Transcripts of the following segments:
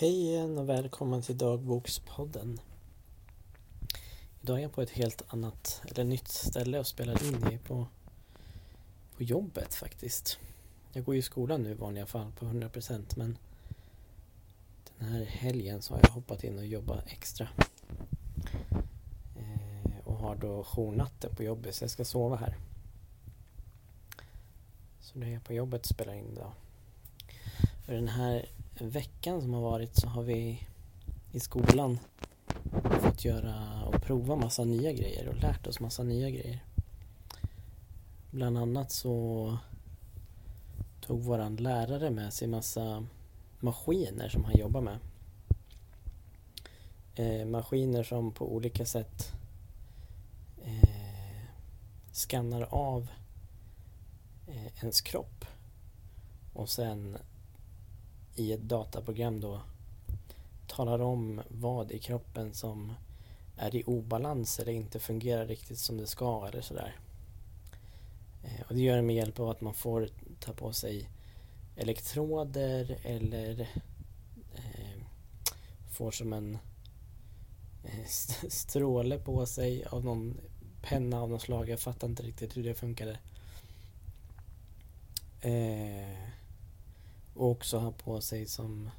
Hej igen och välkommen till Dagbokspodden. Idag är jag på ett helt annat, eller nytt ställe och spelar in. Jag är på, på jobbet faktiskt. Jag går ju i skolan nu i vanliga fall på 100% men den här helgen så har jag hoppat in och jobbat extra. Eh, och har då journatten på jobbet så jag ska sova här. Så nu är jag på jobbet och spelar in idag. För den här veckan som har varit så har vi i skolan fått göra och prova massa nya grejer och lärt oss massa nya grejer. Bland annat så tog våran lärare med sig massa maskiner som han jobbar med. Eh, maskiner som på olika sätt eh, skannar av eh, ens kropp och sen i ett dataprogram då talar om vad i kroppen som är i obalans eller inte fungerar riktigt som det ska eller sådär. Eh, och det gör det med hjälp av att man får ta på sig elektroder eller eh, får som en eh, st stråle på sig av någon penna av något slag. Jag fattar inte riktigt hur det funkade. Eh, och också ha på sig som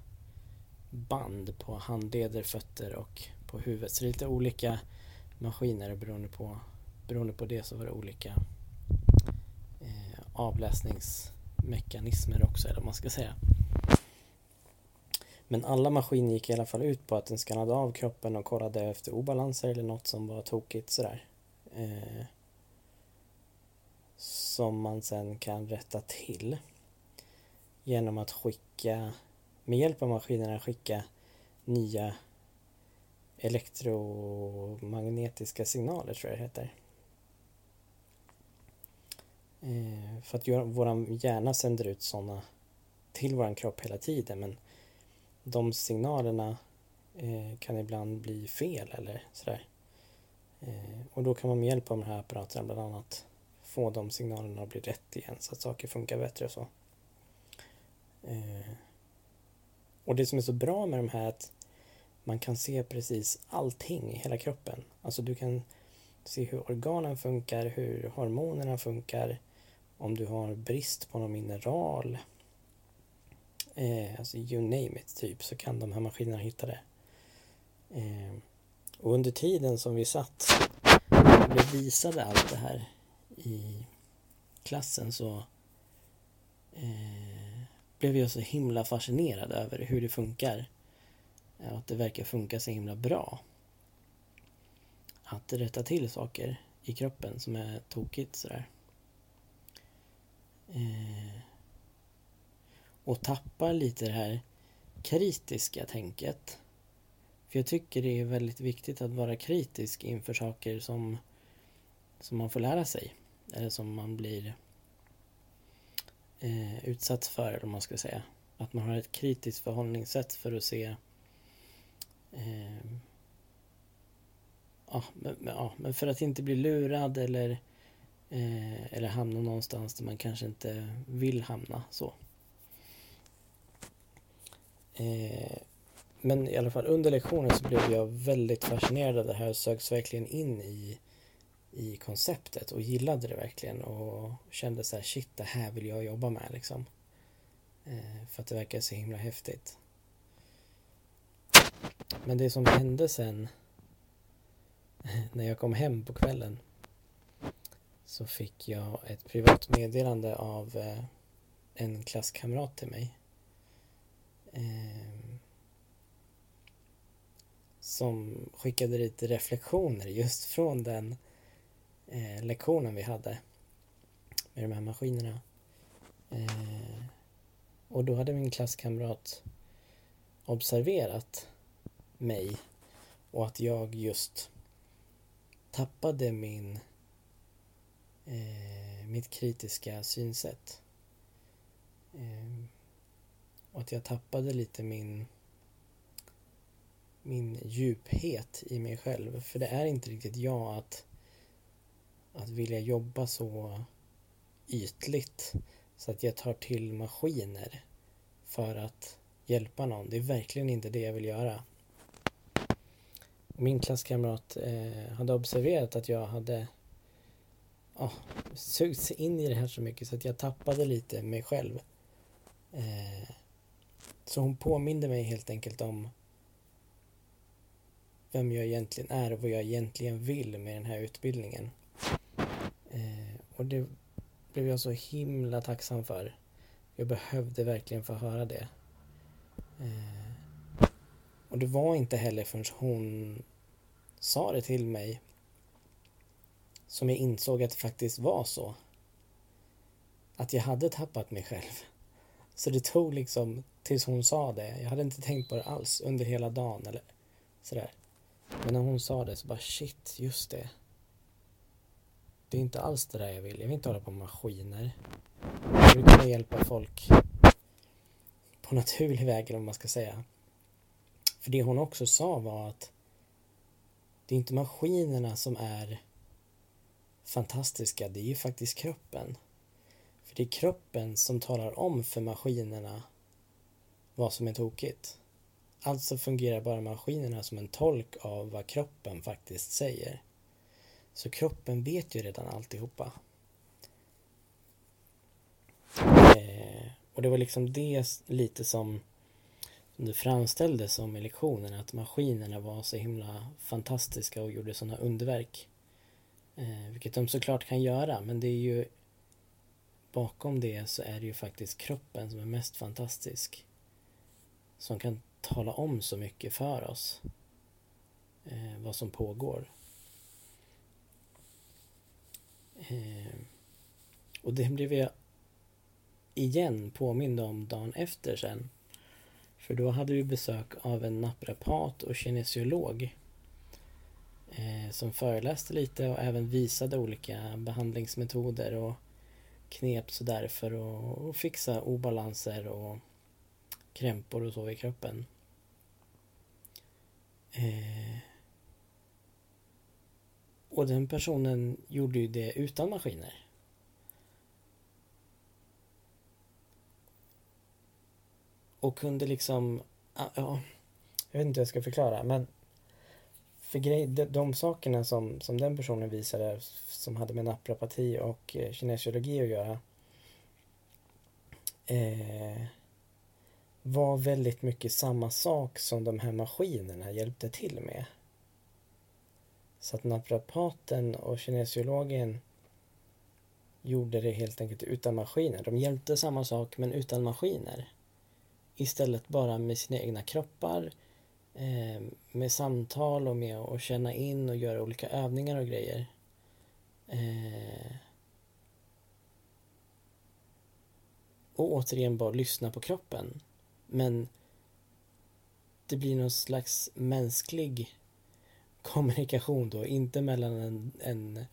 band på handleder, fötter och på huvudet. Så det är lite olika maskiner beroende på, beroende på det så var det olika eh, avläsningsmekanismer också eller vad man ska säga. Men alla maskiner gick i alla fall ut på att den skannade av kroppen och kollade efter obalanser eller något som var tokigt sådär. Eh, som man sen kan rätta till genom att skicka, med hjälp av maskinerna skicka nya elektromagnetiska signaler tror jag det heter. Eh, för att vår hjärna sänder ut sådana till vår kropp hela tiden men de signalerna eh, kan ibland bli fel eller sådär. Eh, och då kan man med hjälp av de här apparaterna bland annat få de signalerna att bli rätt igen så att saker funkar bättre och så. Eh, och det som är så bra med de här är att man kan se precis allting i hela kroppen. Alltså du kan se hur organen funkar, hur hormonerna funkar, om du har brist på någon mineral. Eh, alltså you name it typ så kan de här maskinerna hitta det. Eh, och under tiden som vi satt och blev visade allt det här i klassen så eh, blev jag så himla fascinerad över hur det funkar. Och att det verkar funka så himla bra. Att rätta till saker i kroppen som är tokigt sådär. Eh, och tappa lite det här kritiska tänket. För jag tycker det är väldigt viktigt att vara kritisk inför saker som, som man får lära sig. Eller som man blir eh, utsatt för, om man ska säga. Att man har ett kritiskt förhållningssätt för att se eh, ja, men, ja, men för att inte bli lurad eller, eh, eller hamna någonstans där man kanske inte vill hamna. så. Eh, men i alla fall under lektionen så blev jag väldigt fascinerad av det här och sögs verkligen in i i konceptet och gillade det verkligen och kände så här shit det här vill jag jobba med liksom. Eh, för att det verkar så himla häftigt. Men det som hände sen när jag kom hem på kvällen så fick jag ett privat meddelande av eh, en klasskamrat till mig. Eh, som skickade lite reflektioner just från den eh, lektionen vi hade med de här maskinerna. Eh, och då hade min klasskamrat observerat mig och att jag just tappade min eh, mitt kritiska synsätt. Eh, och att jag tappade lite min min djuphet i mig själv. För det är inte riktigt jag att att vilja jobba så ytligt så att jag tar till maskiner för att hjälpa någon. Det är verkligen inte det jag vill göra. Min klasskamrat eh, hade observerat att jag hade oh, sugit in i det här så mycket så att jag tappade lite mig själv. Eh, så hon påminde mig helt enkelt om vem jag egentligen är och vad jag egentligen vill med den här utbildningen. Och det blev jag så himla tacksam för. Jag behövde verkligen få höra det. Eh, och det var inte heller förrän hon sa det till mig som jag insåg att det faktiskt var så. Att jag hade tappat mig själv. Så det tog liksom tills hon sa det. Jag hade inte tänkt på det alls under hela dagen eller sådär. Men när hon sa det så bara shit, just det. Det är inte alls det där jag vill. Jag vill inte hålla på med maskiner. Jag vill kunna hjälpa folk på naturlig väg, eller vad man ska säga. För det hon också sa var att det är inte maskinerna som är fantastiska, det är ju faktiskt kroppen. För det är kroppen som talar om för maskinerna vad som är tokigt. Alltså fungerar bara maskinerna som en tolk av vad kroppen faktiskt säger. Så kroppen vet ju redan alltihopa. Eh, och det var liksom det lite som, som det framställdes som i lektionen, att maskinerna var så himla fantastiska och gjorde sådana underverk. Eh, vilket de såklart kan göra, men det är ju bakom det så är det ju faktiskt kroppen som är mest fantastisk. Som kan tala om så mycket för oss. Eh, vad som pågår. Eh, Eh, och det blev jag igen påmind om dagen efter sen. För då hade vi besök av en naprapat och kinesiolog eh, som föreläste lite och även visade olika behandlingsmetoder och knep sådär för att fixa obalanser och krämpor och så i kroppen. Eh, och den personen gjorde ju det utan maskiner. Och kunde liksom, ja, jag vet inte hur jag ska förklara men för grej, de, de sakerna som, som den personen visade som hade med naprapati och eh, kinesiologi att göra eh, var väldigt mycket samma sak som de här maskinerna hjälpte till med. Så att naprapaten och kinesiologen gjorde det helt enkelt utan maskiner. De hjälpte samma sak men utan maskiner. Istället bara med sina egna kroppar, eh, med samtal och med att känna in och göra olika övningar och grejer. Eh, och återigen bara lyssna på kroppen. Men det blir någon slags mänsklig kommunikation då, inte mellan en, en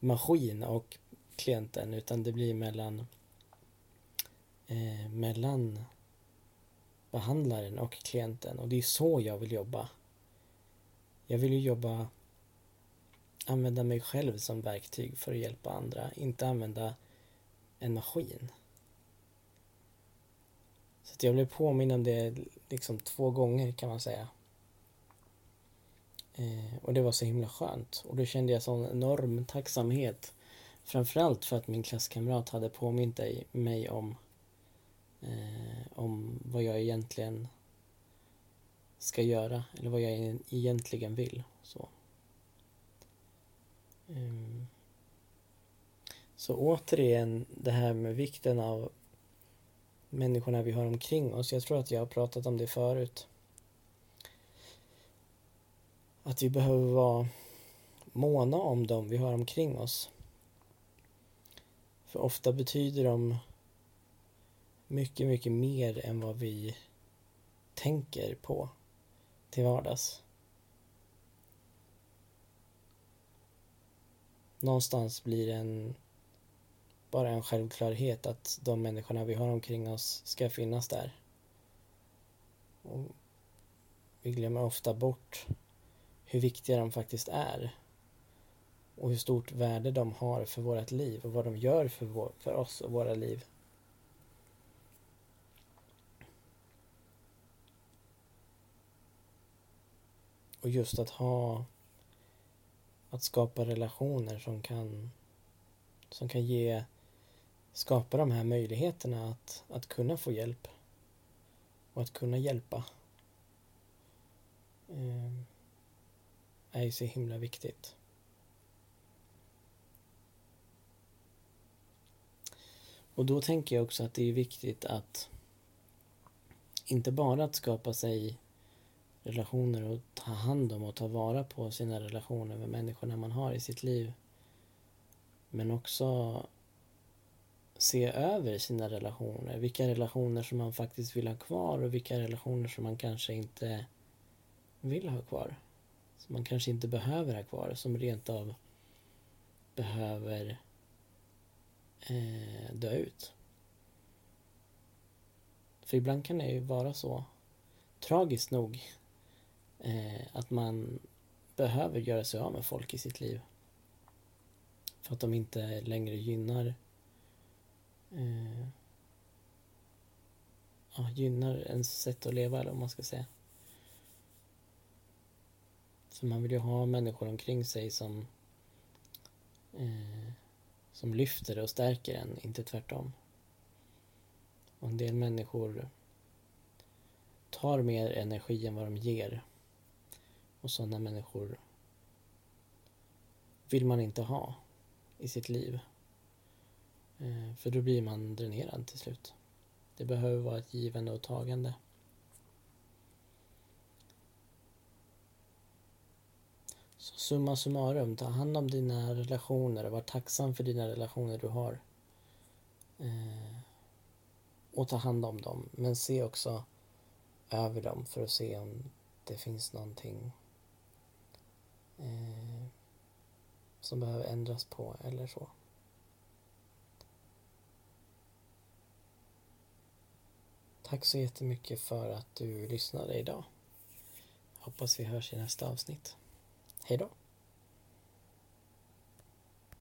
maskin och klienten utan det blir mellan eh, mellan behandlaren och klienten och det är så jag vill jobba. Jag vill ju jobba använda mig själv som verktyg för att hjälpa andra, inte använda en maskin. Så att jag blev påminn om det liksom två gånger kan man säga. Eh, och det var så himla skönt. Och då kände jag sån enorm tacksamhet. Framförallt för att min klasskamrat hade påmint mig om, eh, om vad jag egentligen ska göra. Eller vad jag egentligen vill. Så, Um. så återigen det här med vikten av människorna vi har omkring oss. Jag tror att jag har pratat om det förut. Att vi behöver vara måna om dem vi har omkring oss. För ofta betyder de mycket, mycket mer än vad vi tänker på till vardags. Någonstans blir det en bara en självklarhet att de människorna vi har omkring oss ska finnas där. Och vi glömmer ofta bort hur viktiga de faktiskt är och hur stort värde de har för vårt liv och vad de gör för, vår, för oss och våra liv. Och just att ha att skapa relationer som kan som kan ge skapa de här möjligheterna att, att kunna få hjälp och att kunna hjälpa. Ehm är ju så himla viktigt. Och då tänker jag också att det är viktigt att inte bara att skapa sig relationer och ta hand om och ta vara på sina relationer med människorna man har i sitt liv. Men också se över sina relationer. Vilka relationer som man faktiskt vill ha kvar och vilka relationer som man kanske inte vill ha kvar. Som man kanske inte behöver ha kvar. Som rent av behöver eh, dö ut. För ibland kan det ju vara så, tragiskt nog, eh, att man behöver göra sig av med folk i sitt liv. För att de inte längre gynnar eh, ja, gynnar ens sätt att leva eller vad man ska säga. För man vill ju ha människor omkring sig som eh, som lyfter och stärker en, inte tvärtom. Och en del människor tar mer energi än vad de ger. Och sådana människor vill man inte ha i sitt liv. Eh, för då blir man dränerad till slut. Det behöver vara ett givande och tagande. Summa summarum, ta hand om dina relationer och var tacksam för dina relationer du har. Eh, och ta hand om dem, men se också över dem för att se om det finns någonting eh, som behöver ändras på eller så. Tack så jättemycket för att du lyssnade idag. Hoppas vi hörs i nästa avsnitt. Hej då!